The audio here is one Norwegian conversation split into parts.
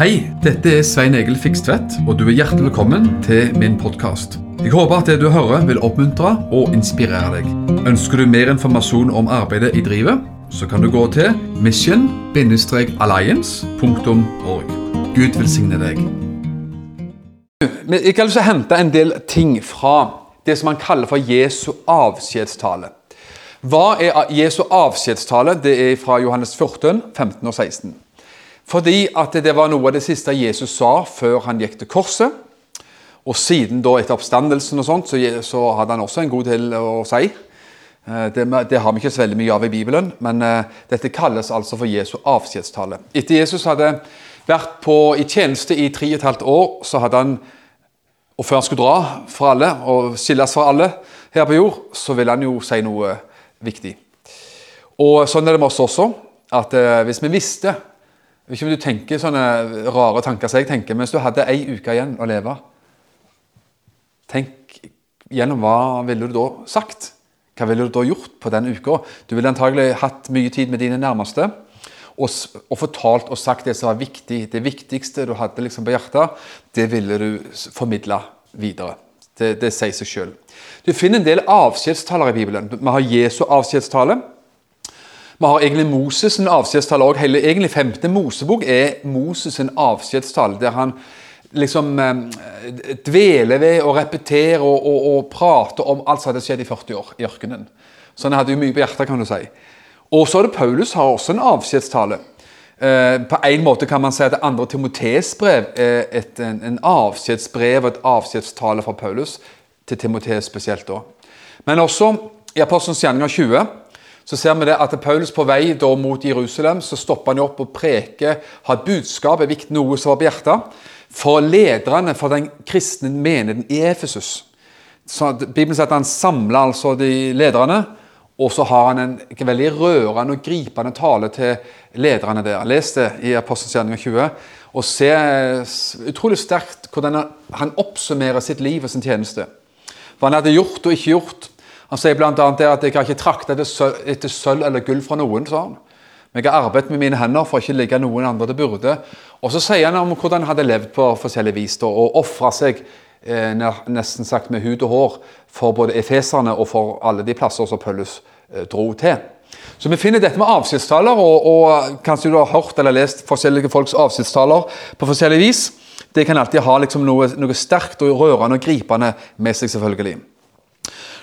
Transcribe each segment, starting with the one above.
Hei, dette er Svein Egil Fikstvedt, og du er hjertelig velkommen til min podkast. Jeg håper at det du hører vil oppmuntre og inspirere deg. Ønsker du mer informasjon om arbeidet i drivet, så kan du gå til mission-alliance.org. Gud velsigne deg. Jeg har lyst til å hente en del ting fra det som man kaller for Jesu avskjedstale. Hva er Jesu avskjedstale? Det er fra Johannes 14, 15 og 16. Fordi at det var noe av det siste Jesus sa før han gikk til korset. Og siden da etter oppstandelsen og sånt, så, hadde han også en god del å si. Eh, det, det, har vi ikke så veldig mye av i Bibelen, men uh, dette kalles altså for Jesu avskjedstale. Etter Jesus hadde vært på, i tjeneste i tre og et halvt år, så hadde han, og før han skulle dra for alle og skilles fra alle her på jord, så ville han jo si noe viktig. Og sånn er det med oss også, at uh, hvis vi visste ikke om du tenker sånne rare tanker som jeg tenker, men hvis du hadde ei uke igjen å leve Tenk gjennom hva ville du da sagt? Hva ville du da gjort på den uka? Du ville antagelig hatt mye tid med dine nærmeste og, og, fortalt og sagt det som var viktig. Det viktigste du hadde liksom på hjertet, det ville du formidle videre. Det, det sier seg sjøl. Du finner en del avskjedstaler i Bibelen. Vi har Jesu avskjedstale. Vi har egentlig Moses' en avskjedstall òg. Egentlig femte Mosebok er Moses' en avskjedstall, der han liksom eh, dveler ved å repetere og, og, og prate om alt som hadde skjedd i 40 år i ørkenen. Så han hadde jo mye på hjertet, kan du si. Og så er det Paulus har også en avskjedstale. Eh, på en måte kan man si at det andre Timotees brev er et, en, en avskjedsbrev og et avskjedstale fra Paulus til Timotees spesielt. da. Men også i Apostelens gjerninger 20 så ser vi det at Paulus på vei da mot Jerusalem så stopper han opp og preker, har et budskap, er viktig noe som var på hjertet, for lederne for den kristne menigheten i Efesus. Bibelen sier at han samler altså de lederne, og så har han en veldig rørende og gripende tale til lederne der. Les det i Apostelens gjerning 20, og se utrolig sterkt hvordan han oppsummerer sitt liv og sin tjeneste. Hva han hadde gjort og ikke gjort han sier bl.a. at 'jeg har ikke trakta etter sølv eller gull fra noen'. sa han. Men jeg har arbeidet med mine hender for å ikke ligge noen andre det burde. Og så sier han om hvordan han hadde levd på forskjellig vis da, og ofra seg eh, nesten sagt med hud og hår for både efeserne og for alle de plasser som Pøllus eh, dro til. Så vi finner dette med avskjedstaler, og, og, kanskje du har hørt eller lest forskjellige folks avskjedstaler på forskjellig vis. Det kan alltid ha liksom noe, noe sterkt og rørende og gripende med seg, selvfølgelig.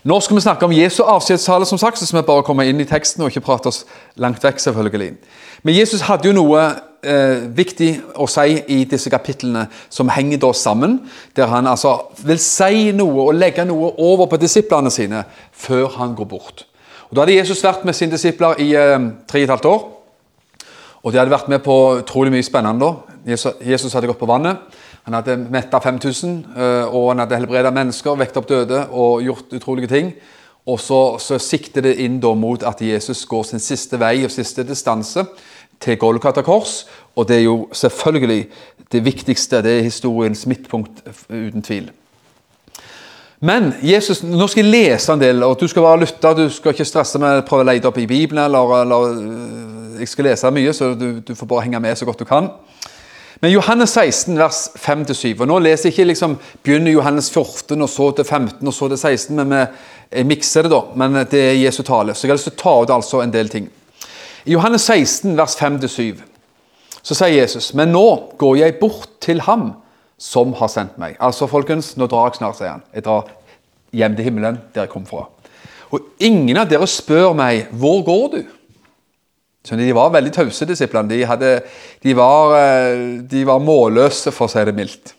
Nå skal vi snakke om Jesu avskjedstale, som sagt, så skal vi bare komme inn i teksten og ikke prate oss langt vekk. selvfølgelig. Men Jesus hadde jo noe eh, viktig å si i disse kapitlene som henger da sammen, der han altså vil si noe og legge noe over på disiplene sine før han går bort. Og Da hadde Jesus vært med sine disipler i eh, tre og et halvt år. Og de hadde vært med på utrolig mye spennende. Jesus, Jesus hadde gått på vannet. Han hadde metta 5000, eh, og han hadde helbreda mennesker, vekt opp døde og gjort utrolige ting. Og så, så sikter det inn da mot at Jesus går sin siste vei og siste distanse til Golgata kors. Og det er jo selvfølgelig det viktigste. Det er historiens midtpunkt, uten tvil. Men Jesus, nå skal jeg lese en del, og du skal bare lytte. Du skal ikke stresse med å prøve å lete opp i Bibelen. eller, eller eh, Jeg skal lese mye, så du, du får bare henge med så godt du kan. Men Johannes 16, vers 5-7. og Nå leser jeg ikke liksom, begynner Johannes 14, og så til 15, og så til 16. men vi, mikser det, da. Men det er Jesu tale. Så jeg har lyst til å ta ut altså en del ting. I Johannes 16, vers 5-7, så sier Jesus, men nå går jeg bort til ham som har sendt meg. Altså, folkens, nå drar jeg snart, sier han. Jeg drar hjem til himmelen, der jeg kom fra. Og ingen av dere spør meg, hvor går du? De var veldig tause, disiplene. De, hadde, de, var, eh, de var målløse, for å si det mildt.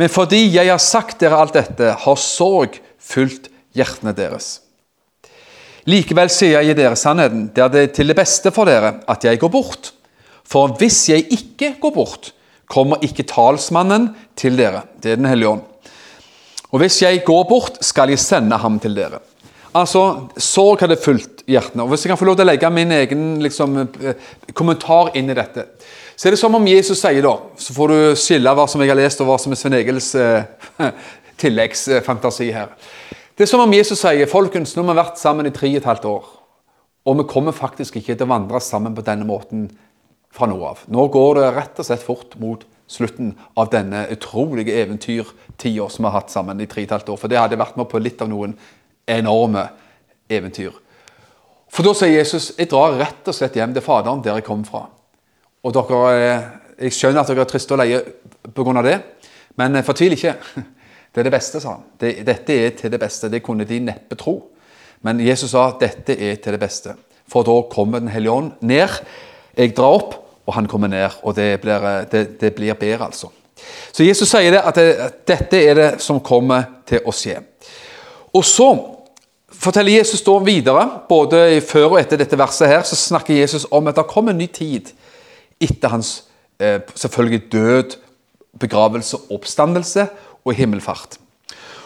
Men fordi jeg har sagt dere alt dette, har sorg fulgt hjertene deres. Likevel sier jeg dere sannheten, det er det til det beste for dere at jeg går bort. For hvis jeg ikke går bort, kommer ikke talsmannen til dere. Det er Den hellige ånd. Og hvis jeg går bort, skal jeg sende ham til dere. Altså, Sorg hadde fulgt hjertene. Og Hvis jeg kan få lov til å legge min egen liksom, eh, kommentar inn i dette, så er det som om Jesus sier da, så får du skille hva som jeg har lest, og hva som er Sven Egils eh, tilleggsfantasi her. Det er som om Jesus sier folkens, nå har vi vært sammen i tre og et halvt år, og vi kommer faktisk ikke til å vandre sammen på denne måten fra nå av. Nå går det rett og slett fort mot slutten av denne utrolige eventyrtida som vi har hatt sammen i tre og et halvt år. For det hadde vært med på litt av noen enorme eventyr. For da sier Jesus jeg drar rett og slett hjem til Faderen, der jeg kom fra. Og dere, Jeg skjønner at dere er triste og leie pga. det, men fortvil ikke. Det er det beste, sa han. Det, dette er til det beste. Det kunne de neppe tro. Men Jesus sa dette er til det beste. For da kommer Den hellige ånd ned. Jeg drar opp, og han kommer ned. Og det blir, det, det blir bedre, altså. Så Jesus sier det at, det, at dette er det som kommer til å skje. Og så forteller Jesus da videre, både før og etter dette verset her, så snakker Jesus om at det kommer en ny tid etter hans eh, selvfølgelig død, begravelse, oppstandelse og himmelfart.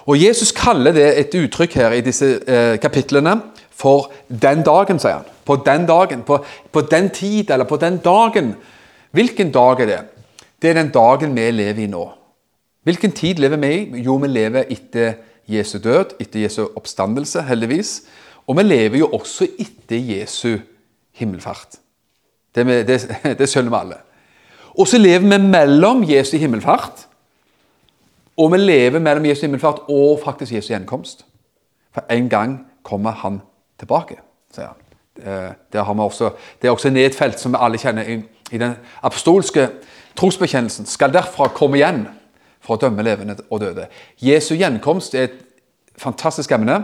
Og Jesus kaller det et uttrykk her i disse eh, kapitlene for 'den dagen', sier han. På den dagen, på, på, den tid, eller på den dagen. Hvilken dag er det? Det er den dagen vi lever i nå. Hvilken tid lever vi i? Jo, vi lever etter Jesu død, etter Jesu oppstandelse, heldigvis. Og vi lever jo også etter Jesu himmelfart. Det, det, det skjønner vi alle. Og så lever vi mellom Jesu himmelfart og vi lever mellom Jesu himmelfart og faktisk Jesu gjenkomst. For en gang kommer han tilbake, sier han. Det, også, det er også nedfelt, som vi alle kjenner, i, i den apostolske trosbekjennelsen. Skal derfra komme igjen for å dømme levende og døde. Jesu gjenkomst er et fantastisk emne.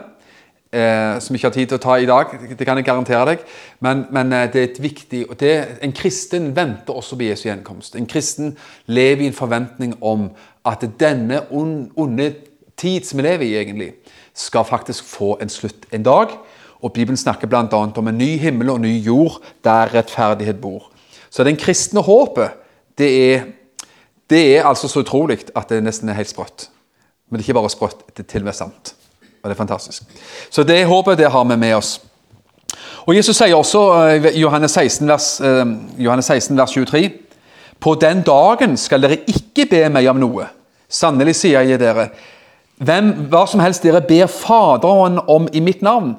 Eh, som vi ikke har tid til å ta i dag, det kan jeg garantere deg. Men, men eh, det er et viktig det, En kristen venter også på Jesu gjenkomst. En kristen lever i en forventning om at denne onde tid som vi lever i, egentlig, skal faktisk få en slutt en dag. Og Bibelen snakker bl.a. om en ny himmel og ny jord der rettferdighet bor. Så den kristne håpet, det er, det er altså så utrolig at det nesten er helt sprøtt. Men det er ikke bare sprøtt, det er til og med sant. Og det er fantastisk. Så det håpet det har vi med oss. Og Jesus sier også i uh, Johannes 16, vers, uh, Johannes 16, vers 23 På den dagen skal dere ikke be meg om noe. Sannelig sier jeg dere, hvem, hva som helst dere ber Faderen om i mitt navn,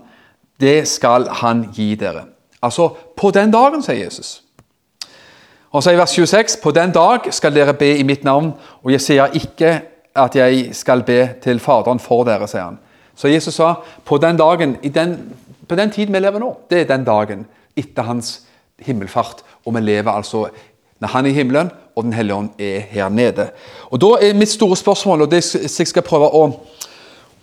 det skal han gi dere. Altså, på den dagen, sier Jesus. Og så i vers 26.: På den dag skal dere be i mitt navn, og jeg sier ikke at jeg skal be til Faderen for dere, sier han. Så Jesus sa på den dagen, den, på den tiden vi lever nå, det er den dagen etter hans himmelfart. Og vi lever altså når han er i himmelen, og Den hellige ånd er her nede. Og Da er mitt store spørsmål, og det jeg skal prøve å,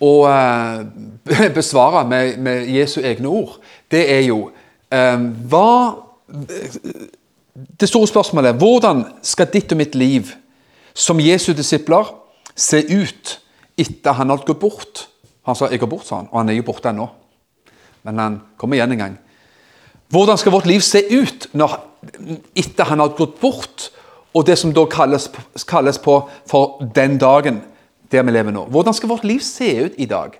å uh, besvare med, med, Jesu egne ord, det er jo um, hva Det store spørsmålet er hvordan skal ditt og mitt liv som Jesu disipler se ut etter han har gått bort? Han sa 'jeg går bort', sa han, og han er jo borte ennå. Men han kommer igjen en gang. Hvordan skal vårt liv se ut når, etter han har gått bort, og det som da kalles, kalles på for den dagen der vi lever nå? Hvordan skal vårt liv se ut i dag?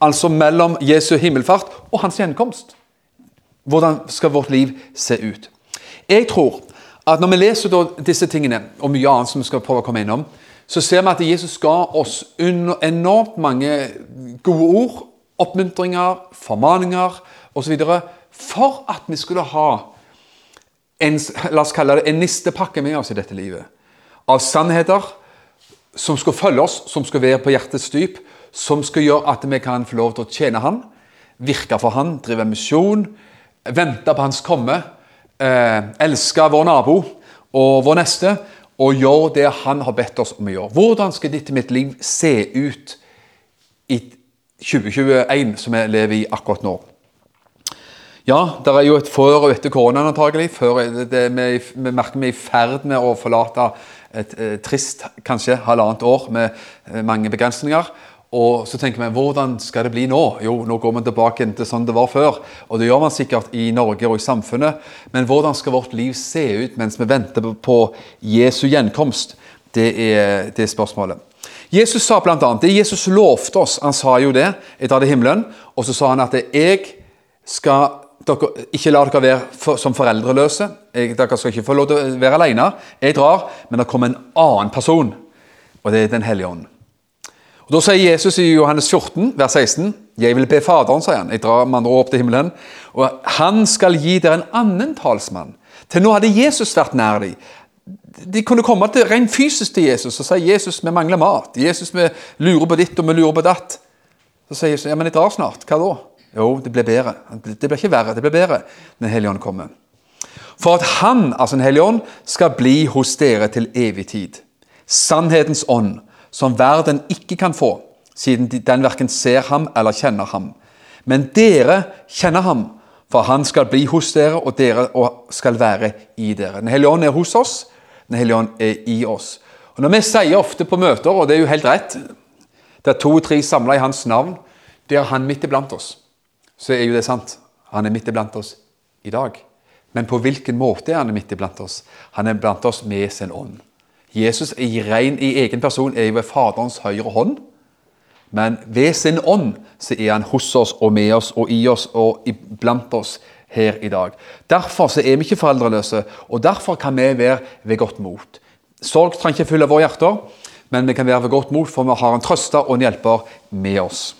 Altså mellom Jesu himmelfart og hans gjenkomst. Hvordan skal vårt liv se ut? Jeg tror at når vi leser disse tingene, og mye annet som vi skal prøve å komme innom, så ser vi at Jesus ga oss enormt mange gode ord, oppmuntringer, formaninger osv. for at vi skulle ha en, la oss kalle det en nistepakke med oss i dette livet. Av sannheter som skal følge oss, som skal være på hjertets dyp, som skal gjøre at vi kan få lov til å tjene Han, virke for Han, drive misjon, vente på Hans komme, eh, elske vår nabo og vår neste og gjøre det Han har bedt oss om å gjøre. Hvordan skal ditt mitt liv se ut i 2021, som vi lever i akkurat nå? Ja, det er jo et før og etter koronaen antagelig. Vi, vi merker vi er i ferd med å forlate et, et trist kanskje halvannet år med eh, mange begrensninger. Og så tenker vi hvordan skal det bli nå? Jo, nå går vi tilbake til sånn det var før. Og det gjør man sikkert i Norge og i samfunnet. Men hvordan skal vårt liv se ut mens vi venter på Jesu gjenkomst? Det er, det er spørsmålet. Jesus sa bl.a. det Jesus lovte oss. Han sa jo det etter det himmelen. Og så sa han at jeg skal dere, ikke la dere være for, som foreldreløse. Jeg, dere skal ikke få lov til å være alene. Jeg drar, men det kommer en annen person, og det er Den hellige ånd. Og Da sier Jesus i Johannes 14, vers 16, 'Jeg vil be Faderen', sier han. Jeg drar med andre opp til himmelen. Og 'Han skal gi dere en annen talsmann', Til nå hadde Jesus vært nær dem. De kunne komme til, rent fysisk til Jesus og si Jesus, vi mangler mat. Jesus, vi lurer på ditt og vi lurer på datt. Så sier Jesus ja, men jeg drar snart. Hva da? Jo, det blir bedre. Det blir ikke verre, det blir bedre når Helligånden kommer. For at Han, altså Den hellige ånd, skal bli hos dere til evig tid. Sannhetens ånd, som verden ikke kan få, siden den verken ser ham eller kjenner ham. Men dere kjenner ham, for han skal bli hos dere, og dere skal være i dere. Den hellige ånd er hos oss, Den hellige ånd er i oss. Og Når vi sier ofte på møter, og det er jo helt rett Det er to og tre samla i hans navn, der er han midt iblant oss. Så er jo det sant. Han er midt iblant oss i dag. Men på hvilken måte er han midt iblant oss? Han er blant oss med sin ånd. Jesus i, ren, i egen person er ved Faderens høyre hånd. Men ved sin ånd så er han hos oss og med oss og i oss og blant oss her i dag. Derfor så er vi ikke foreldreløse, og derfor kan vi være ved godt mot. Sorg trenger ikke fylle våre hjerter, men vi kan være ved godt mot, for vi har en trøster og en hjelper med oss.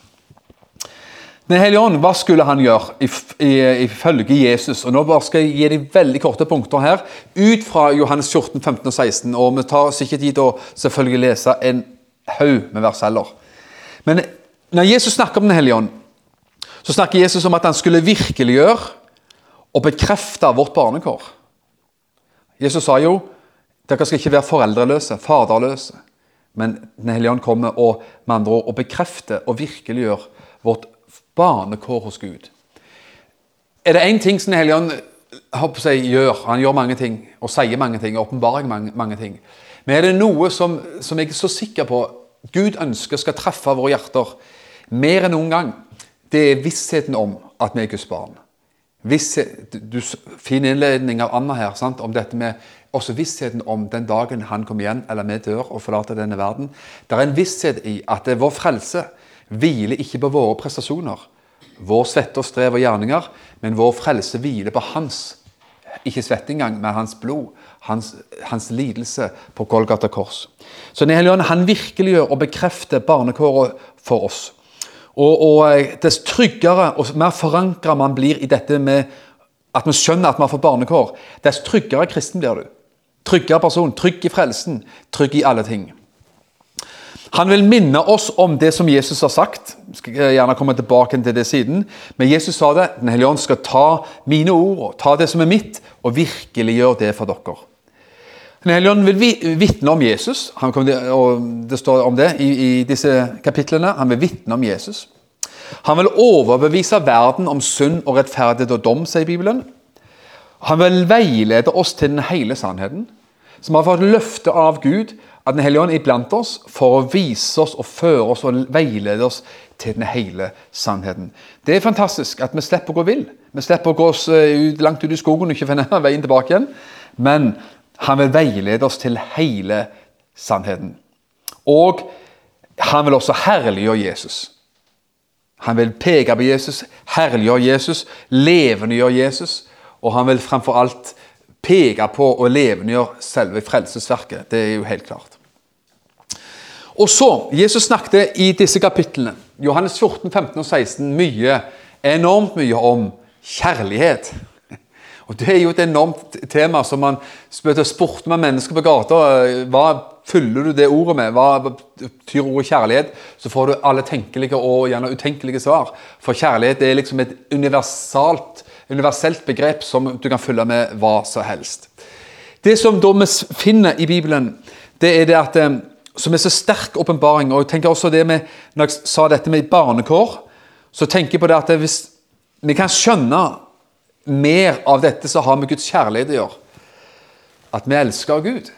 Den hellige ånd, hva skulle han gjøre ifølge Jesus? Og Nå bare skal jeg gi deg veldig korte punkter her, ut fra Johannes 14, 15 og 16. Og vi tar sikkert tid til å selvfølgelig lese en haug med vers heller. Men når Jesus snakker om Den hellige ånd, så snakker Jesus om at han skulle virkeliggjøre og bekrefte vårt barnekår. Jesus sa jo dere skal ikke være foreldreløse, faderløse. Men Den hellige ånd kommer og, med andre ord, og bekrefter og virkeliggjør vårt barnekår hos Gud. Er det én ting som Den hellige ånd seg, gjør Han gjør mange ting og sier mange ting, åpenbarer mange, mange ting. Men er det noe som, som jeg er så sikker på Gud ønsker skal treffe våre hjerter mer enn noen gang, det er vissheten om at vi er Guds barn. Visshet, du, Fin innledning av Anna her sant, om dette med også vissheten om den dagen han kommer igjen, eller vi dør og forlater denne verden. Det er en visshet i at det er vår frelse hviler ikke på våre prestasjoner, vår svette og strev og gjerninger, men vår frelse hviler på hans ikke svette engang, men hans blod, hans, hans lidelse på Golgata kors. Så Den hellige ånd han virkeliggjør og bekrefter barnekåret for oss. Og, og eh, Dess tryggere og mer forankra man blir i dette med at vi skjønner at vi har fått barnekår, dess tryggere kristen blir du. Tryggere person, trygg i frelsen, trygg i alle ting. Han vil minne oss om det som Jesus har sagt. Jeg skal gjerne komme tilbake til det siden. Men Jesus sa det. Den hellige ånd skal ta mine ord og ta det som er mitt, og virkelig gjøre det for dere. Den hellige ånd vil vitne om Jesus. Til, og Det står om det i, i disse kapitlene. Han vil vitne om Jesus. Han vil overbevise verden om synd og rettferdighet og dom, sier Bibelen. Han vil veilede oss til den hele sannheten, som har fått løfte av Gud at Den hellige ånd er iblant oss for å vise oss og føre oss og veilede oss til den hele sannheten. Det er fantastisk at vi slipper å gå vill. Vi slipper å gå oss eh, langt ut i skogen og ikke finne veien tilbake igjen. Men han vil veilede oss til hele sannheten. Og han vil også herliggjøre Jesus. Han vil peke på Jesus, herliggjøre Jesus, levendegjøre Jesus. Og han vil framfor alt peke på og levendegjøre selve frelsesverket. Det er jo helt klart. Og så, Jesus snakket i disse kapitlene, Johannes 14, 15 og 16, mye, enormt mye om kjærlighet. Og Det er jo et enormt tema som man spurte med mennesker på gata. Hva fyller du det ordet med? Hva betyr ordet kjærlighet? Så får du alle tenkelige og gjerne utenkelige svar. For kjærlighet er liksom et universelt begrep som du kan fylle med hva som helst. Det som da vi finner i Bibelen, det er det at eh, som er så sterk åpenbaring. Og jeg tenker også det med, Når jeg sa dette med barnekår, så tenker jeg på det at hvis vi kan skjønne mer av dette som har med Guds kjærlighet å gjøre, at vi elsker Gud,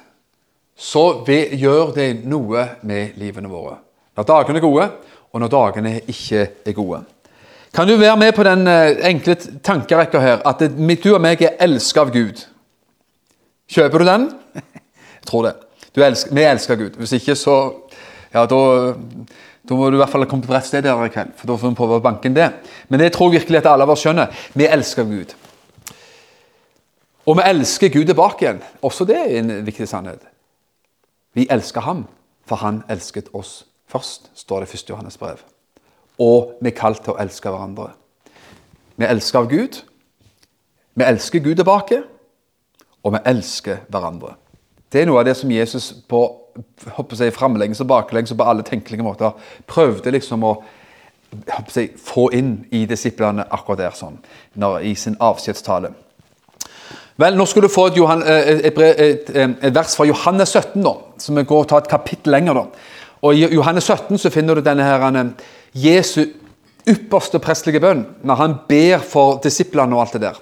så gjør det noe med livene våre. Når dagene er gode, og når dagene ikke er gode. Kan du være med på den eh, enkle tankerekka her, at du og meg er elsket av Gud? Kjøper du den? Jeg tror det. Elsker, vi elsker Gud. Hvis ikke, så ja, da, da må du i hvert fall komme på rett sted her i kveld. For da får vi prøve å banke inn det. Men det tror jeg virkelig at alle av oss skjønner. Vi elsker Gud. Og vi elsker Gud tilbake igjen. Også det er en viktig sannhet. Vi elsker ham, for han elsket oss først, står det i 1. Johannes brev. Og vi er kalt til å elske hverandre. Vi elsker av Gud. Vi elsker Gud tilbake. og vi elsker hverandre. Det er noe av det som Jesus på si, framlengs og baklengs og på alle tenkelige måter prøvde liksom å jeg, få inn i disiplene akkurat der, sånn, når, i sin avskjedstale. Vel, Nå skal du få et, Johan, et, et, et, vers fra Johannes 17, da, så vi går og tar et kapittel lenger. da. Og I Johannes 17 så finner du denne her, Jesu ypperste prestelige bønn, når han ber for disiplene og alt det der.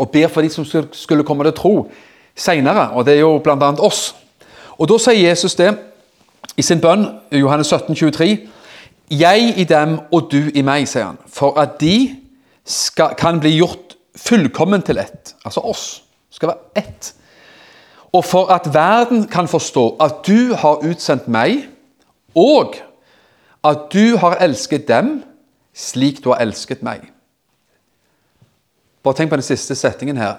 Og ber for de som skulle komme til tro seinere, og det er jo bl.a. oss. Og Da sier Jesus det i sin bønn, Johannes 17, 23. Jeg i dem og du i meg, sier han, for at de skal, kan bli gjort fullkommen til ett. Altså oss. Skal være ett. Og for at verden kan forstå at du har utsendt meg, og at du har elsket dem slik du har elsket meg. Bare tenk på den siste settingen her.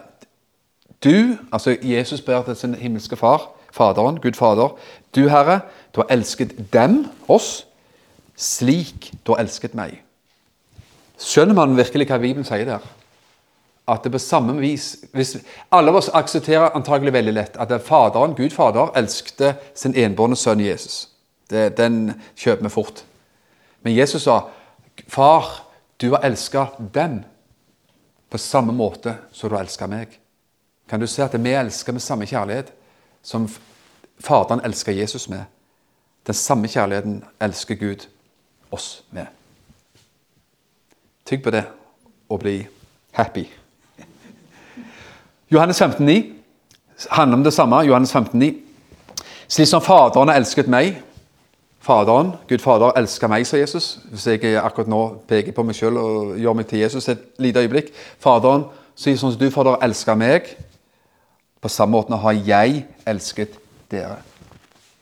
Du, altså Jesus ber til sin himmelske far, Faderen, Gud Fader. Du, Herre, du har elsket dem, oss, slik du har elsket meg. Skjønner man virkelig hva Bibelen sier der? At det på samme vis hvis Alle av oss aksepterer antagelig veldig lett at Faderen, Gud Fader elskte sin enbårne sønn Jesus. Det, den kjøper vi fort. Men Jesus sa, 'Far, du har elska dem på samme måte som du har elska meg.' Kan du se at vi elsker med samme kjærlighet som Faderen elsker Jesus med? Den samme kjærligheten elsker Gud oss med. Tygg på det og bli happy. Johannes 15, 15,9 handler om det samme. Johannes 15, 15,9. Slik som Faderen har elsket meg, Faderen, Gud Fader, elsker meg, sa Jesus. Hvis jeg akkurat nå peker på meg sjøl og gjør meg til Jesus et lite øyeblikk. Faderen sånn som du, Fader, elsker meg. På samme måte har jeg elsket dere.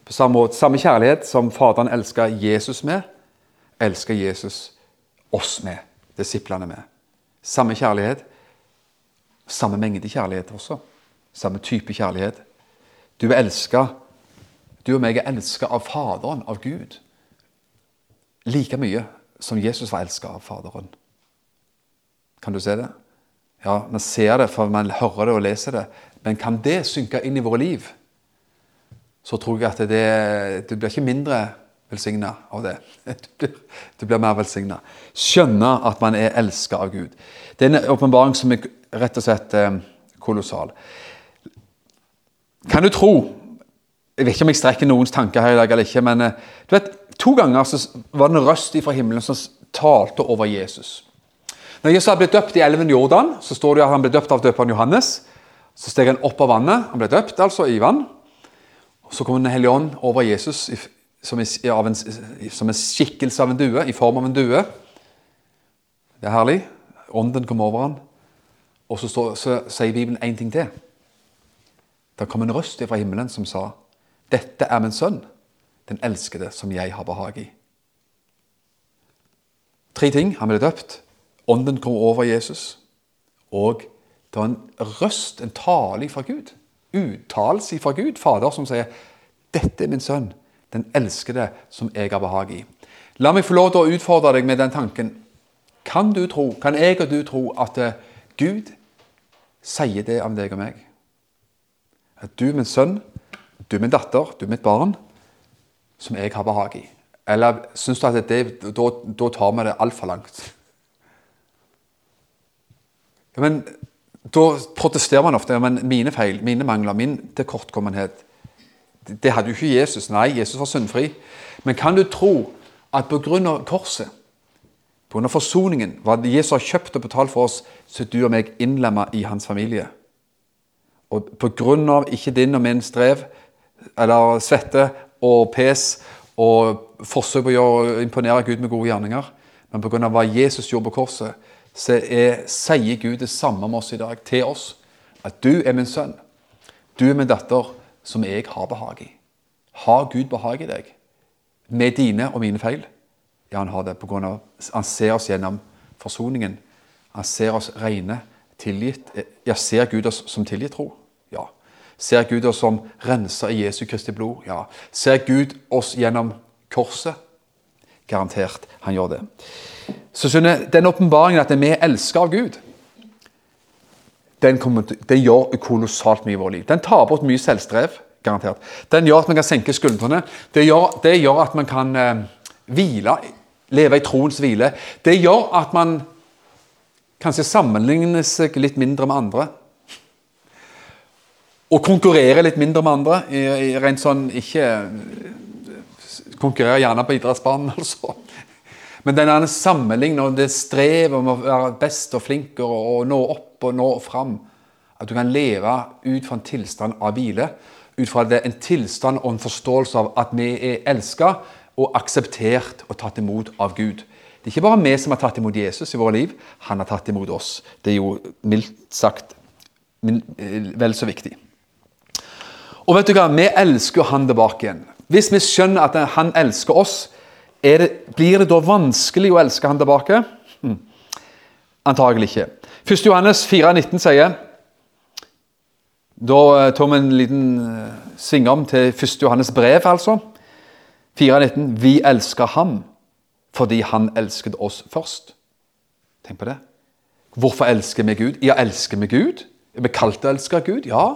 På samme, måte, samme kjærlighet som Faderen elsker Jesus med, elsker Jesus oss med, disiplene med. Samme kjærlighet. Samme mengde kjærlighet også. Samme type kjærlighet. Du er elska du og meg er elska av Faderen, av Gud, like mye som Jesus var elska av Faderen. Kan du se det? Ja, man ser det, for man hører det og leser det. Men kan det synke inn i våre liv, så tror jeg at det, du blir ikke mindre velsigna av det. Du blir, du blir mer velsigna. Skjønne at man er elska av Gud. Det er en åpenbaring som er rett og slett eh, kolossal. Kan du tro jeg vet ikke om jeg strekker noens tanker her i dag eller ikke, men eh, du vet, to ganger var det en røst fra himmelen som talte over Jesus. Når Jesus ble døpt i elven Jordan, så står det at han ble døpt av døperen Johannes. Så steg han opp av vannet. Han ble døpt altså i vann. Og Så kom Den hellige ånd over Jesus som en, som en skikkelse av en due, i form av en due. Det er herlig. Ånden kom over han. Og så, står, så sier Bibelen én ting til. Det kom en røst fra himmelen som sa dette er min sønn, den elskede, som jeg har behag i. Tre ting. Han ble døpt. Ånden kom over Jesus. Og det var en røst, en tale fra Gud. Uttalelse fra Gud, Fader, som sier 'Dette er min sønn, den elskede, som jeg har behag i'. La meg få lov til å utfordre deg med den tanken. Kan du tro, kan jeg og du tro at eh, Gud sier det om deg og meg? At du, min sønn, du er min datter, du er mitt barn, som jeg har behag i. Eller syns du at det, da, da tar vi det altfor langt? Ja, men Da protesterer man ofte. Ja, men mine feil, mine mangler, min tilkortkommenhet det, hadde jo ikke Jesus. Nei, Jesus var syndfri. Men kan du tro at pga. korset, pga. forsoningen, hva Jesus har kjøpt og betalt for oss, så er du og meg innlemma i hans familie? Og pga. ikke din og min strev, eller svette og pes og forsøk på å imponere Gud med gode gjerninger. Men pga. hva Jesus gjorde på korset, så er, sier Gud det samme om oss i dag, til oss. At du er min sønn. Du er min datter, som jeg har behag i. Har Gud behag i deg? Med dine og mine feil? Ja, han har det på grunn av Han ser oss gjennom forsoningen. Han ser oss rene, tilgitt. Ja, ser Gud oss som tilgitt tro? Ser Gud oss som renser i Jesu Kristi blod? Ja. Ser Gud oss gjennom korset? Garantert han gjør det. Så skjønner Den åpenbaringen at vi er elska av Gud, den, kommer, den gjør kolossalt mye i vårt liv. Den tar bort mye selvstrev, garantert. Den gjør at man kan senke skuldrene. Det gjør, det gjør at man kan eh, hvile, leve i troens hvile. Det gjør at man kanskje sammenligner seg litt mindre med andre. Og konkurrerer litt mindre med andre. I, i rent sånn ikke Konkurrerer gjerne på idrettsbanen, altså. Men denne sammenligningen og det strevet om å være best og flinkere og, nå opp og nå fram At du kan leve ut fra en tilstand av hvile. Ut fra det, en tilstand og en forståelse av at vi er elska og akseptert og tatt imot av Gud. Det er ikke bare vi som har tatt imot Jesus i våre liv, han har tatt imot oss. Det er jo mildt sagt eh, vel så viktig. Og vet du hva, vi elsker han tilbake igjen. Hvis vi skjønner at han elsker oss, det, blir det da vanskelig å elske han tilbake? Hm. Antagelig ikke. 1. Johannes 4,19 sier Da eh, tar vi en liten sving svingom til 1. Johannes brev, altså. 4,19. Vi elsker ham fordi han elsket oss først. Tenk på det. Hvorfor elsker vi Gud? Ja, elsker vi Gud? Er vi kalt å elske Gud? Ja.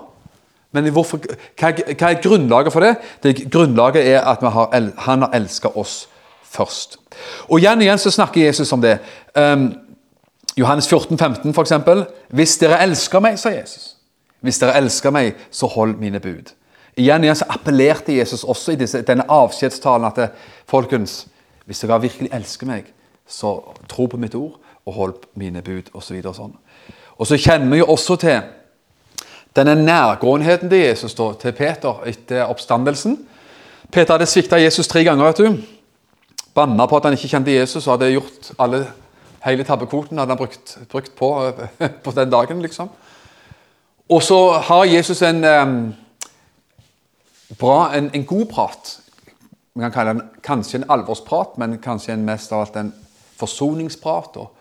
Men hvorfor, hva, er- grunnlaget for det? det grunnlaget er at har, han har elsket oss først. Og igjen og igjen så snakker Jesus om det. Um, Johannes 14, 15 for eksempel. Hvis dere elsker meg, sa Jesus. Hvis dere elsker meg, så hold mine bud. Igjen og igjen så appellerte Jesus også i disse, denne avskjedstalen at det, folkens, hvis dere virkelig elsker meg, så tro på mitt ord og hold mine bud osv. Og, sånn. og så kjenner vi jo også til denne nærgåenheten til Jesus, da, til Peter etter oppstandelsen. Peter hadde svikta Jesus tre ganger. vet du. Banna på at han ikke kjente Jesus og hadde gjort alle, hele tabbekvoten hadde han brukt, brukt på, på den dagen. liksom. Og så har Jesus en, bra, en, en god prat. Vi kan kalle den kanskje en alvorsprat, men kanskje en mest av alt en forsoningsprat og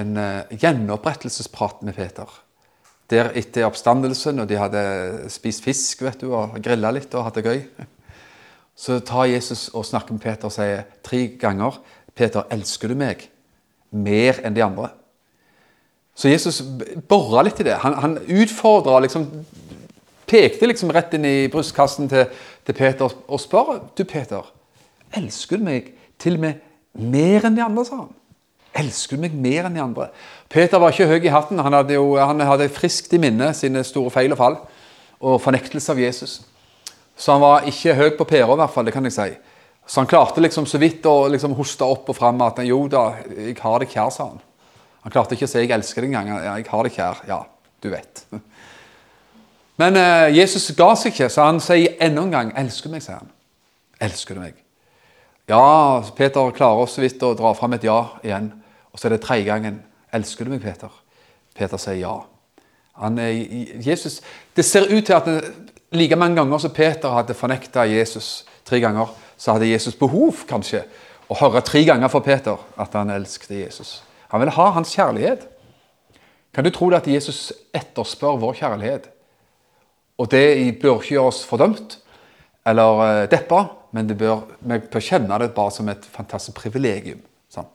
en uh, gjenopprettelsesprat med Peter. Der etter oppstandelsen, og de hadde spist fisk vet du, og grilla litt og hatt det gøy, så tar Jesus og snakker med Peter og sier tre ganger Peter, elsker du meg mer enn de andre? Så Jesus bora litt i det. Han, han utfordra liksom Pekte liksom rett inn i brystkassen til, til Peter og spør du Peter, elsker du meg til og med mer enn de andre, sa han. Elsker du meg mer enn de andre? Peter var ikke høy i hatten. Han hadde jo han hadde friskt i minne sine store feil og fall og fornektelse av Jesus. Så han var ikke høy på pæra, i hvert fall. det kan jeg si. Så han klarte liksom så vidt å liksom hoste opp og fram at jo da, jeg har deg kjær, sa han. Han klarte ikke å si 'jeg elsker deg' engang. 'Jeg har deg kjær'. Ja, du vet. Men eh, Jesus ga seg ikke, så han sier enda en gang 'elsker du meg', sier han. Elsker du meg? Ja, Peter klarer så vidt å dra fram et ja igjen. Og så er det tredje gangen 'elsker du meg, Peter'? Peter sier ja. Han er, Jesus, det ser ut til at like mange ganger som Peter hadde fornekta Jesus tre ganger, så hadde Jesus behov kanskje å høre tre ganger fra Peter at han elsket Jesus. Han ville ha hans kjærlighet. Kan du tro det at Jesus etterspør vår kjærlighet? Og det bør ikke gjøre oss fordømt eller eh, deppa, men det bør, vi bør kjenne det bare som et fantastisk privilegium. Sant?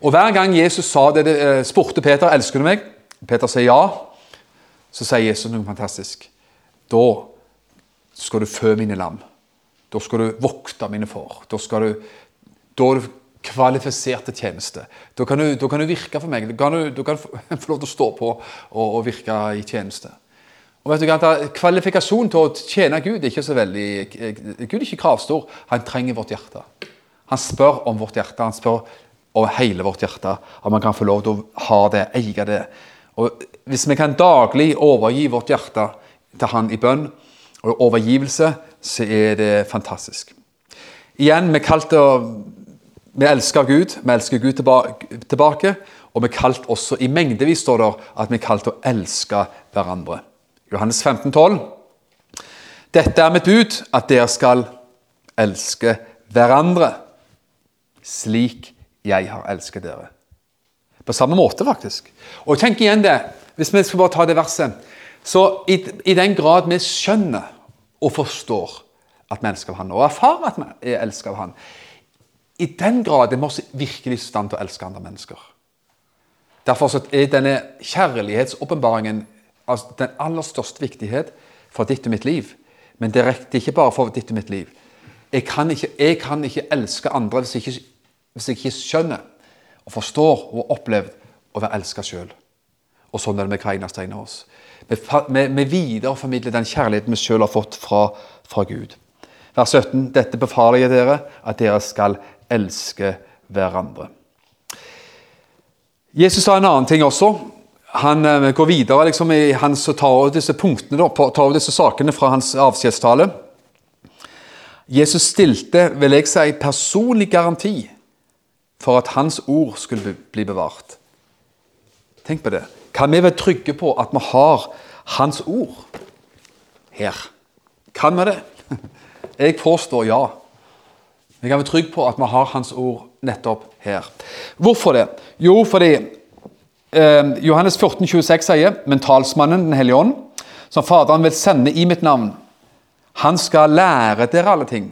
Og Hver gang Jesus sa det, eh, spurte Peter elsker du meg, Peter sier ja, så sier Jesus noe fantastisk. Da skal du fø mine lam. Da skal du vokte mine får. Da, skal du, da er du kvalifisert til tjeneste. Da kan, du, da kan du virke for meg. Da kan du, da kan få få lov til å stå på og, og virke i tjeneste. Og vet du Kvalifikasjonen til å tjene Gud er ikke så veldig Gud er ikke kravstor. Han trenger vårt hjerte. Han spør om vårt hjerte. Han spør om hele vårt hjerte. Om han kan få lov til å ha det, eie det. Og Hvis vi kan daglig overgi vårt hjerte til Han i bønn og overgivelse, så er det fantastisk. Igjen, vi kalt til å vi elsker Gud, vi elsker Gud tilbake, og vi kalt også i mengdevis står det at vi kalte kalt å elske hverandre. Johannes 15, 12. Dette er mitt bud, at dere skal elske hverandre slik jeg har elsket dere. På samme måte, faktisk. Og tenk igjen det, hvis vi skal bare ta det verset. Så i, i den grad vi skjønner og forstår at vi elsker av Han, og erfarer at vi er elsket av Han, i den grad er vi også virkelig i stand til å elske andre mennesker. Derfor er denne kjærlighetsåpenbaringen altså, den aller største viktighet for ditt og mitt liv. Men det er ikke bare for ditt og mitt liv. Jeg kan ikke, jeg kan ikke elske andre hvis jeg ikke, hvis jeg ikke skjønner og forstår og har opplevd å være elska sjøl. Og sånn er det med hver eneste en av oss. Vi, vi, vi videreformidler den kjærligheten vi selv har fått fra, fra, Gud. Vers 17. Dette befaler jeg dere, at dere skal elske hverandre. Jesus sa en annen ting også. Han uh, går videre liksom, i hans, og tar over disse punktene, da, tar over disse sakene fra hans avskjedstale. Jesus stilte, vil jeg si, personlig garanti for at hans ord skulle bli bevart. Tenk på det. Kan vi være trygge på at vi har hans ord her? Kan vi det? Jeg påstår ja. Vi kan være trygge på at vi har hans ord nettopp her. Hvorfor det? Jo, fordi eh, Johannes 14, 26 sier men talsmannen, Den hellige ånd, som Faderen vil sende i mitt navn, han skal lære dere alle ting.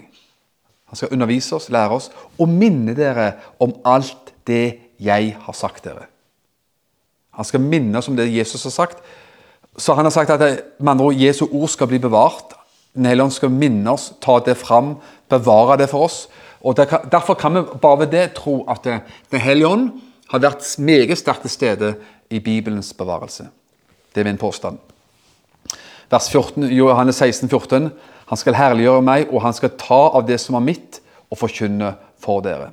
Han skal undervise oss, lære oss og minne dere om alt det jeg har sagt dere. Han skal minne oss om det Jesus har sagt. Så han har sagt at det, andre Jesu ord skal bli bevart. Den hellige skal minne oss, ta det fram, bevare det for oss. Og Derfor kan vi bare ved det tro at Den hellige ånd har vært meget sterkt til stede i Bibelens bevarelse. Det er min påstand. Vers 14, Johannes 16, 14. Han skal herliggjøre meg, og han skal ta av det som er mitt, og forkynne for dere.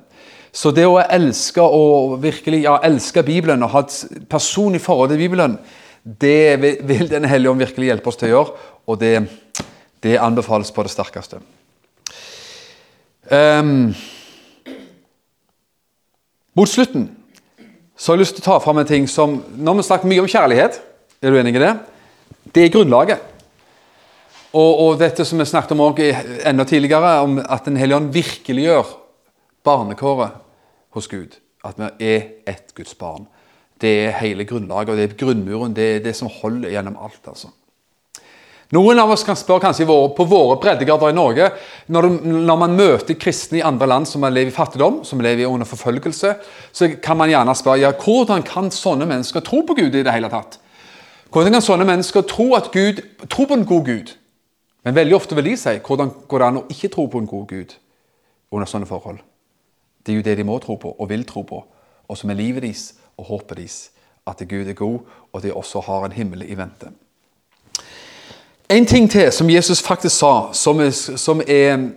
Så det å elske og virkelig ja, elske Bibelen og ha et personlig forhold til Bibelen, det vil Den hellige ånd virkelig hjelpe oss til å gjøre, og det, det anbefales på det sterkeste. Um, mot slutten så har jeg lyst til å ta fram en ting som Når vi snakker mye om kjærlighet, er du enig i det? Det er grunnlaget. Og, og dette som vi snakket om enda tidligere, om at Den hellige ånd virkeliggjør barnekåret hos Gud. At vi er et Guds barn. Det er hele grunnlaget, og det er grunnmuren. Det er det som holder gjennom alt. altså. Noen av oss kan spørre kanskje på våre breddegrader i Norge når, man møter kristne i andre land som lever i fattigdom, som lever under forfølgelse, så kan man gjerne spørre ja, hvordan kan sånne mennesker tro på Gud i det hele tatt? Hvordan kan sånne mennesker tro, at Gud, tro på en god Gud? Men veldig ofte vil de si hvordan går det an å ikke tro på en god Gud under sånne forhold? Det er jo det de må tro på og vil tro på, og som er livet deres og håpet deres. At Gud er god, og de også har en himmel i vente. En ting til som Jesus faktisk sa, som er, som er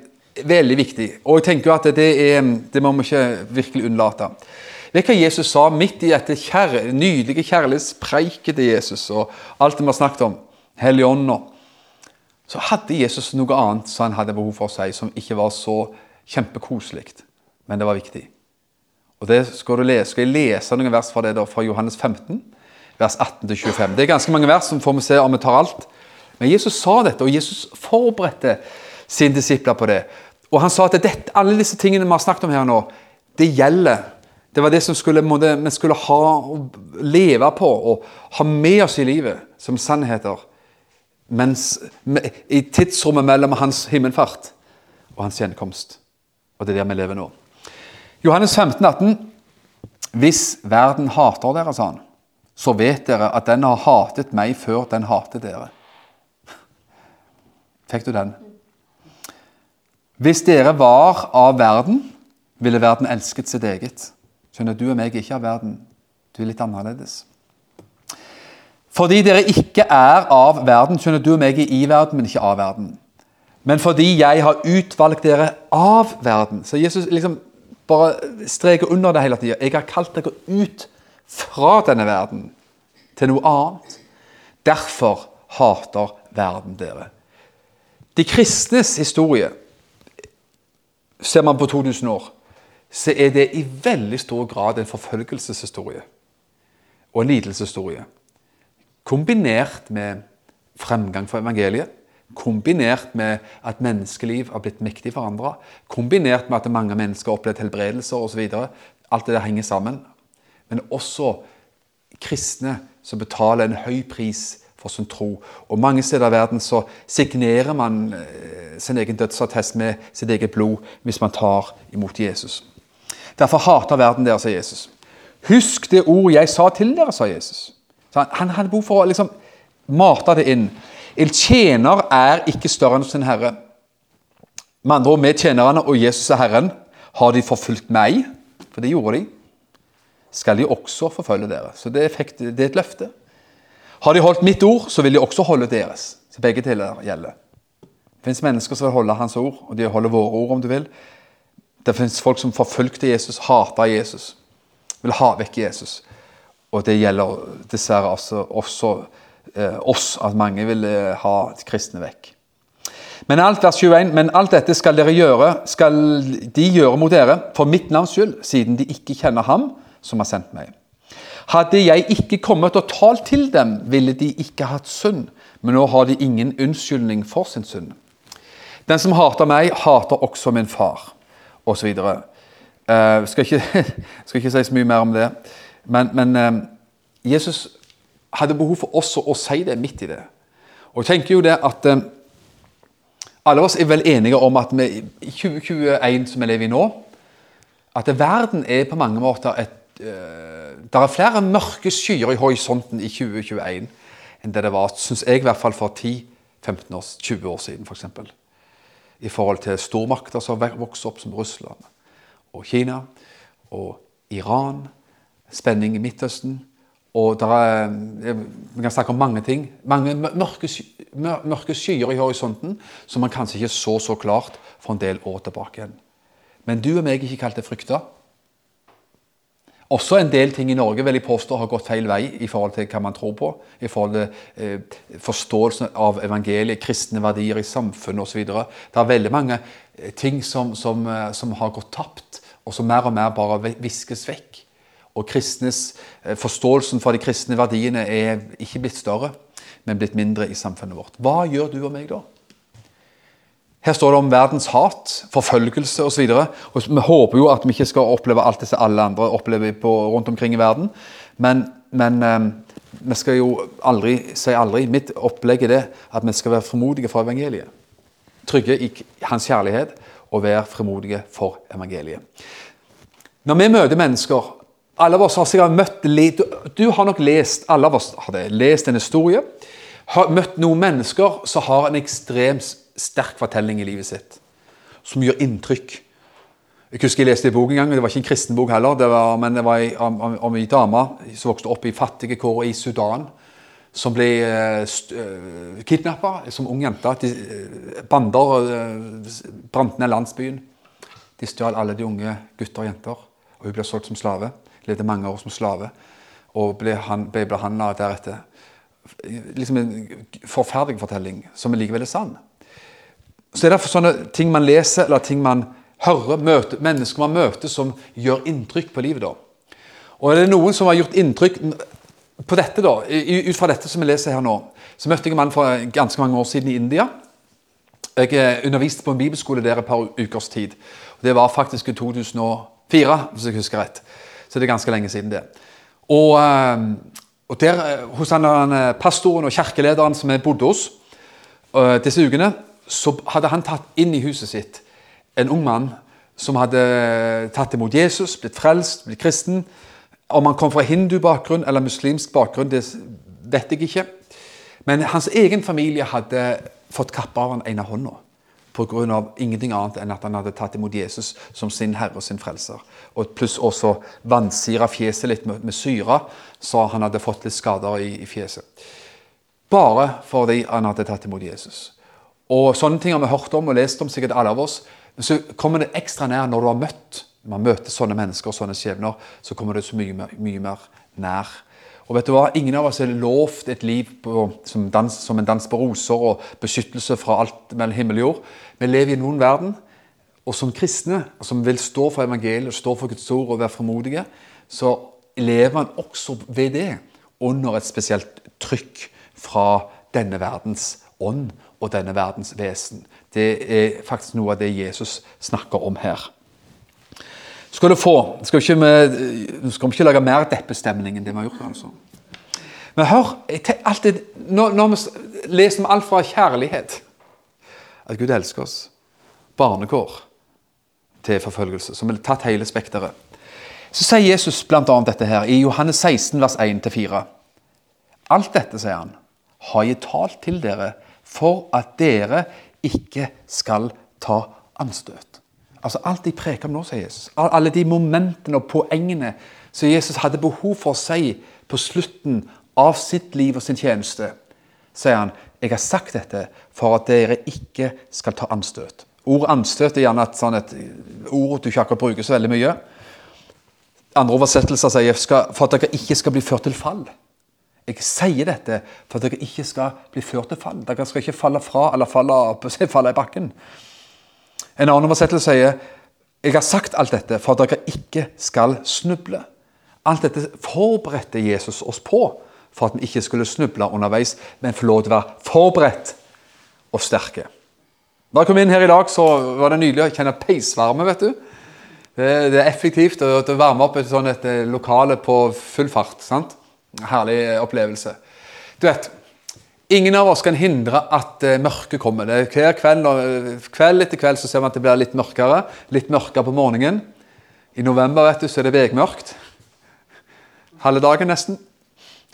veldig viktig, og jeg tenker at det, er, det må vi ikke virkelig unnlate. Vet hva Jesus sa midt i dette kjær, nydelige kjærlighetspreiket til Jesus og alt det vi har snakket om, Helligånda, så hadde Jesus noe annet som han hadde behov for å si, som ikke var så kjempekoselig, men det var viktig. Og det Skal du lese, skal jeg lese noen vers fra det da, fra Johannes 15, vers 18-25. Det er ganske mange vers, som får vi se om vi tar alt. Men Jesus sa dette, og Jesus forberedte sine disipler på det. Og han sa at dette, alle disse tingene vi har snakket om her nå, det gjelder. Det var det som skulle, vi skulle ha, leve på og ha med oss i livet som sannheter. Mens, I tidsrommet mellom hans himmelfart og hans gjenkomst. Og det er der vi lever nå. Johannes 15, 18. Hvis verden hater dere, sa han, så vet dere at den har hatet meg før den hater dere. Fikk du den? Hvis dere var av verden, ville verden elsket sitt eget. Skjønner du og meg ikke av verden. Du er litt annerledes. Fordi dere ikke er av verden, skjønner du og meg er i verden, men ikke av verden. Men fordi jeg har utvalgt dere av verden. Så Jesus liksom bare streker under det hele tida. Jeg har kalt dere ut fra denne verden til noe annet. Derfor hater verden dere. De kristnes historie, ser man på 2000 år, så er det i veldig stor grad en forfølgelseshistorie og en lidelseshistorie. Kombinert med fremgang for evangeliet, kombinert med at menneskeliv har blitt mektig forandra, kombinert med at mange mennesker har opplevd helbredelser osv. Alt det der henger sammen. Men også kristne som betaler en høy pris for sin tro. Og Mange steder i verden så signerer man eh, sin egen dødsattest med sitt eget blod hvis man tar imot Jesus. Derfor hater verden dere, sa Jesus. Husk det ord jeg sa til dere, sa Jesus. Han, han hadde behov for å liksom mate det inn. En tjener er ikke større enn sin herre. Med andre ord, med tjenerne og Jesus er Herren, har de forfulgt meg, for det gjorde de, skal de også forfølge dere. Så det er, et løfte. Har de holdt mitt ord, så vil de også holde deres. Så begge deler gjelder. Det fins mennesker som vil holde hans ord, og de holder våre ord, om du vil. Det fins folk som forfulgte Jesus, hata Jesus, vil ha vekk Jesus. Og det gjelder dessverre også, også oss, at mange vil eh, ha kristne vekk. Men alt, vers 21, men alt dette skal dere gjøre, skal de gjøre mot dere, for mitt navns skyld, siden de ikke kjenner ham som har sendt meg. Hadde jeg ikke kommet og talt til dem, ville de ikke hatt synd, men nå har de ingen unnskyldning for sin synd. Den som hater meg, hater også min far, osv. Uh, eh, skal, ikke, skal ikke si så mye mer om det. Men, men uh, Jesus hadde behov for oss å si det midt i det. Og jeg tenker jo det at eh, alle oss er vel enige om at vi i 2021, som vi lever i nå, at verden er på mange måter et eh, Det er flere mørke skyer i horisonten i 2021 enn det det var, syns jeg, i hvert fall for 10-15 år, 20 år siden, f.eks. For I forhold til stormakter som vokser opp som Russland og Kina og Iran, spenning i Midtøsten og er, Vi kan snakke om mange ting. Mange mørke, mørke skyer i horisonten som man kanskje ikke så så klart for en del år tilbake igjen. Men du og meg er ikke kalt til frykte. Også en del ting i Norge vil jeg påstå har gått feil vei i forhold til hva man tror på. I forhold til eh, forståelsen av evangeliet, kristne verdier i samfunnet osv. Det er veldig mange eh, ting som, som, eh, som har gått tapt, og som mer og mer bare viskes vekk. Og kristnes, eh, Forståelsen for de kristne verdiene er ikke blitt større, men blitt mindre i samfunnet vårt. Hva gjør du og meg da? Her står det om verdens hat, forfølgelse osv. Vi håper jo at vi ikke skal oppleve alt det som alle andre opplever på, rundt omkring i verden. Men, men um, vi skal jo aldri si aldri. Mitt opplegg er det at vi skal være frimodige for evangeliet. Trygge i hans kjærlighet og være frimodige for evangeliet. Når vi møter mennesker alle av oss har sikkert møtt Du har nok lest alle av oss har det, lest en historie. Har møtt noen mennesker som har en ekstremt sterk fortelling i livet sitt. Som gjør inntrykk. Jeg husker jeg leste en bok en gang, det var ikke en kristen bok heller, det var, men det var om, om, om dame som vokste opp i fattige kår i Sudan. Som ble uh, eh, kidnappa som ung jente. De, bander uh, brant ned landsbyen. De stjal alle de unge gutter og jenter. Og hun ble solgt som slave levde mange år som slave og ble, han, ble behandla deretter. Liksom en forferdelig fortelling, som likevel er sann. Så er det sånne ting man leser, eller ting man hører, møter, mennesker man møter, som gjør inntrykk på livet. da. Og er det noen som har gjort inntrykk på dette, da, ut fra dette som vi leser her nå, så møtte jeg en mann for ganske mange år siden i India. Jeg eh, underviste på en bibelskole der et par ukers tid. Det var faktisk i 2004, hvis jeg husker rett. Så det er ganske lenge siden det. Og, eh, og der, eh, hos han, eh, pastoren og kirkelederen som jeg bodde hos disse ukene, så hadde han tatt inn i huset sitt en ung mann som hadde tatt imot Jesus, blitt frelst, blitt kristen. Om han kom fra hindubakgrunn eller muslimsk bakgrunn, det vet jeg ikke. Men hans egen familie hadde fått kappa av han ene hånda pga. ingenting annet enn at han hadde tatt imot Jesus som sin herre og sin frelser. Og pluss også vansira fjeset litt med, med syre, så han hadde fått litt skader i, i, fjeset. Bare fordi han hadde tatt imot Jesus. Og Sånne ting har vi hørt om og lest om, sikkert alle av oss. Men så kommer det ekstra nær når du har møtt man møter sånne mennesker og sånne skjebner, så kommer det så mye, mye mer nær. Og vet du hva? Ingen av oss er lovt et liv på, som, dans, som, en dans på roser og beskyttelse fra alt mellom himmel og jord. Vi lever i noen verden, og som kristne, som vil stå for evangeliet, stå for Guds ord og være formodige, så lever man også ved det under et spesielt trykk fra denne verdens ånd og denne verdens vesen. Det er faktisk noe av det Jesus snakker om her skal du få. Skal ikke vi skal ikke lage mer deppestemning enn det vi har gjort. altså. Men hør, alltid, når, når, vi leser om alt fra kjærlighet At Gud elsker oss. Barnekår til forfølgelse, som har tatt hele spekteret. Så sier Jesus bl.a. dette her i Johannes 16, vers 1-4. Alt dette, sier han, har jeg talt til dere for at dere ikke skal ta anstøt. Altså Alt jeg preker om nå, sier Jesus, alle de momentene og poengene som Jesus hadde behov for å si på slutten av sitt liv og sin tjeneste, sier han jeg har sagt dette for at dere ikke skal ta anstøt. Ordet anstøt er gjerne et, sånn et ord du ikke akkurat bruker så veldig mye. Andre oversettelser sier for at dere ikke skal bli ført til fall. Jeg sier dette for at dere ikke skal bli ført til fall. Dere skal ikke falle fra eller falle, opp, falle i bakken. En annen oversettelse sier jeg har sagt alt dette for at dere ikke skal snuble. Alt dette forberedte Jesus oss på for at vi ikke skulle snuble underveis, men få lov til å være forberedt og sterke. Da jeg kom inn her i dag, så var det nydelig å kjenne peisvarme. vet du. Det, er effektivt å, varme opp et et eh, lokale på full fart. sant? Herlig opplevelse. Du vet, Ingen av oss kan hindre at uh, mørket kommer. Er hver kveld, uh, kveld etter kveld så ser vi at det blir litt mørkere. Litt mørkere på morgenen. I november vet du, så er det vegmørkt. Halve dagen nesten.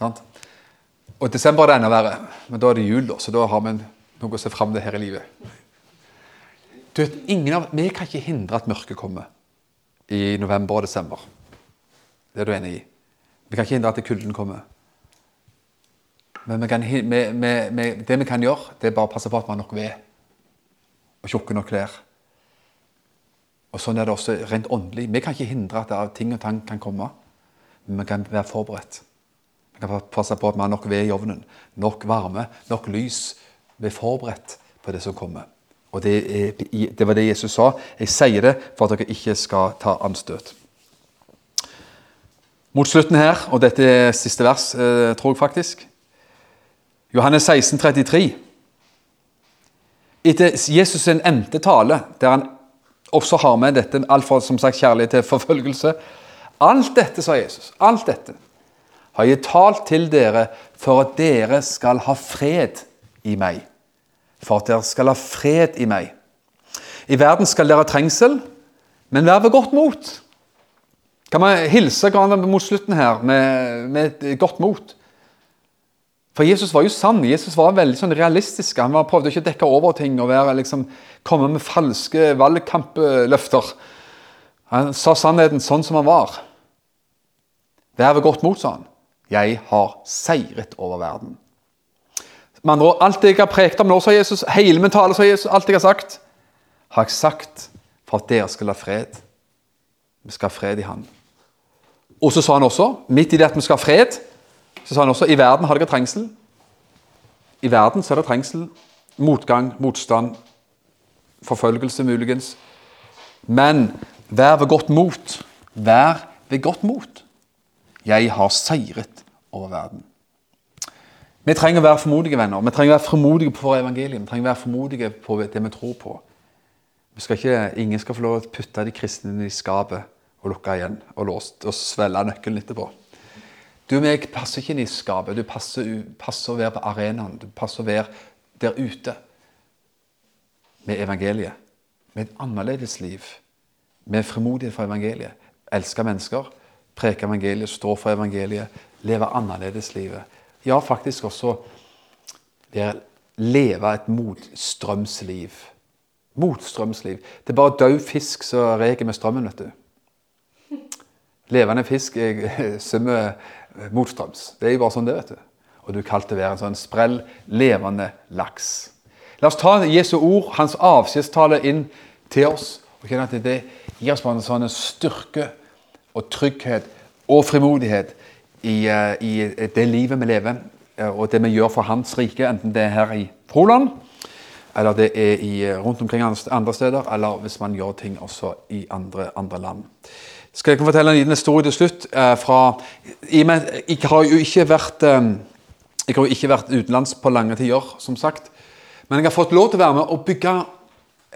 Og i desember er det enda verre. Men da er det jul, så da har vi noe å se fram til her i livet. Du vet, ingen av, Vi kan ikke hindre at mørket kommer i november og desember. Det er du enig i? Vi kan ikke hindre at kulden kommer. Men vi kan, vi, vi, det vi kan gjøre, det er bare å passe på at vi har nok ved og tjukke nok klær. Og Sånn er det også rent åndelig. Vi kan ikke hindre at ting og tang kan komme, men vi kan være forberedt. Vi kan passe på at vi har nok ved i ovnen, nok varme, nok lys. Vi er forberedt på det som kommer. Og det, er, det, var det Jesus sa. Jeg sier det for at dere ikke skal ta anstøt. Mot slutten her, og dette er siste vers, eh, tror jeg faktisk Johannes 16, 33. Etter Jesus' sin endte tale, der han også har med dette alt fra som sagt, kjærlighet til forfølgelse Alt dette, sa Jesus, alt dette har jeg talt til dere for at dere skal ha fred i meg for at dere skal ha fred i meg. I verden skal dere ha trengsel, men vær ved godt mot. Kan man hilse mot slutten her med, med, godt mot? For Jesus var jo sann. Jesus var veldig sånn realistisk. Han var, prøvde ikke å dekke over ting og være, liksom, komme med falske valgkampløfter. Han sa sannheten sånn som han var. Vær ved godt mot, sa han. Jeg har seiret over verden. Med andre ord, alt jeg har prekt om nå, sa Jesus, hele min tale, sa Jesus, alt jeg har sagt, har jeg sagt for at dere skal ha fred. Vi skal ha fred i Han. Og så sa han også, midt i det at vi skal ha fred, så sa han også i verden har dere trengsel. I verden så er det trengsel, motgang, motstand, forfølgelse muligens. Men vær ved godt mot. Vær ved godt mot. Jeg har seiret over verden. Vi trenger å være formodige venner. Vi trenger å være formodige på evangeliet. Vi trenger å være formodige på det vi tror på. Vi skal ikke, ingen skal få lov å putte de kristne i skapet og lukke igjen og låst og svelge nøkkelen etterpå. Du og meg passer ikke inn i skapet. Du passer, passer, å være på arenaen. Du passer å være der ute med evangeliet. Med et annerledes liv. Med frimodighet for evangeliet. Elske mennesker, preke evangeliet, stå for evangeliet, leve annerledes livet ja, faktisk også leve et motstrømsliv. Motstrømsliv. Det er bare død fisk som reker med strømmen, vet du. Levende fisk jeg, svømmer motstrøms. Det er jo bare sånn det, vet du. Og du kalte være en sånn sprell, levende laks. La oss ta Jesu ord, hans avskjedstale, inn til oss. og kjenne at Det gir oss en sånn styrke og trygghet og frimodighet i, eh, i, det livet vi lever, eh, og det vi gjør for Hans rike, enten det er her i Froland, eller det er i, eh, rundt omkring andre steder, eller hvis man gjør ting også i andre, andre land. Skal jeg fortelle en liten historie til slutt? Fra, jeg, har jo ikke vært jeg har jo ikke vært utenlands på lange tider, som sagt. Men jeg har fått lov til å være med og bygge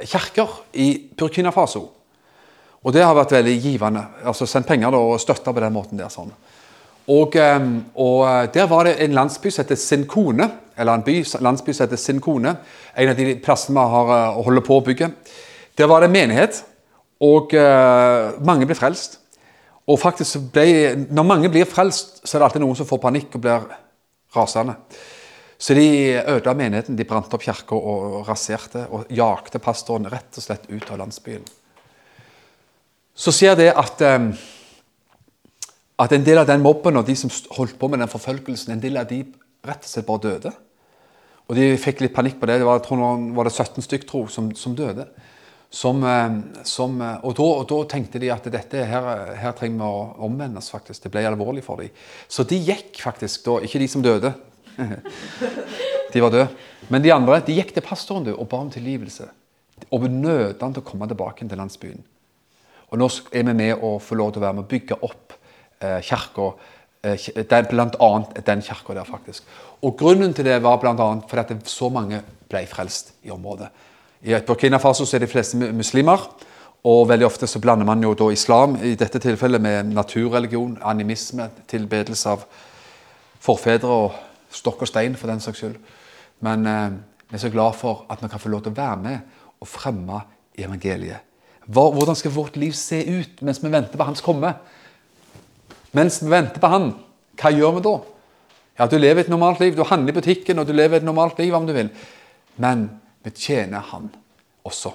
kirker i Burkina Faso. Og det har vært veldig givende. altså Sendt penger da, og støtta på den måten der. sånn. Og, ehm, og, eh, Der var det en landsby som heter Sinkone. Eller en by, landsby som heter Sinkone. En av de plassene vi har holder på å bygge. Der var det menighet, og eh, mange blir frelst. Og faktisk ble, Når mange blir frelst, så er det alltid noen som får panikk og blir rasende. Så de ødela menigheten, de brant opp kirka og raserte og jakte pastoren rett og slett ut av landsbyen. Så skjer det at, eh, at en del av den mobben og de som holdt på med den forfølgelsen, en del av de rett og slett bare døde. Og de fikk litt panikk på det. Det var, jeg tror, var det 17 stykk tro som, som døde. Som, eh, som, eh, og, da, og, da, tenkte de at dette her, her trenger vi å omvendes. faktisk. Det ble alvorlig for dem. Så de gikk faktisk da, ikke de som døde. de var døde. Men de andre de gikk til pastoren og ba om tilgivelse. Og nød han til å komme tilbake til landsbyen. Og nå er vi med å få lov til å være med å bygge opp eh, kirka. Eh, blant annet den kirka der, faktisk. Og grunnen til det var annet fordi at så mange ble frelst i området. I Burkina Faso er de fleste muslimer. Og veldig ofte så blander man jo da islam i dette tilfellet med naturreligion, animisme, tilbedelse av forfedre og stokk og stein, for den saks skyld. Men eh, vi er så glad for at vi kan få lov til å være med og fremme evangeliet. Hvordan skal vårt liv se ut mens vi venter på Hans komme? Mens vi venter på Han, hva gjør vi da? Ja, Du lever et normalt liv, du handler i butikken og du lever et normalt liv om du vil. Men vi tjener Han også.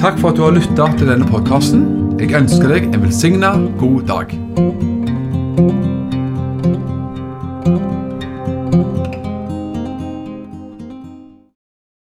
Takk for at du har lytta til denne podkasten. Jeg ønsker deg en velsigna god dag.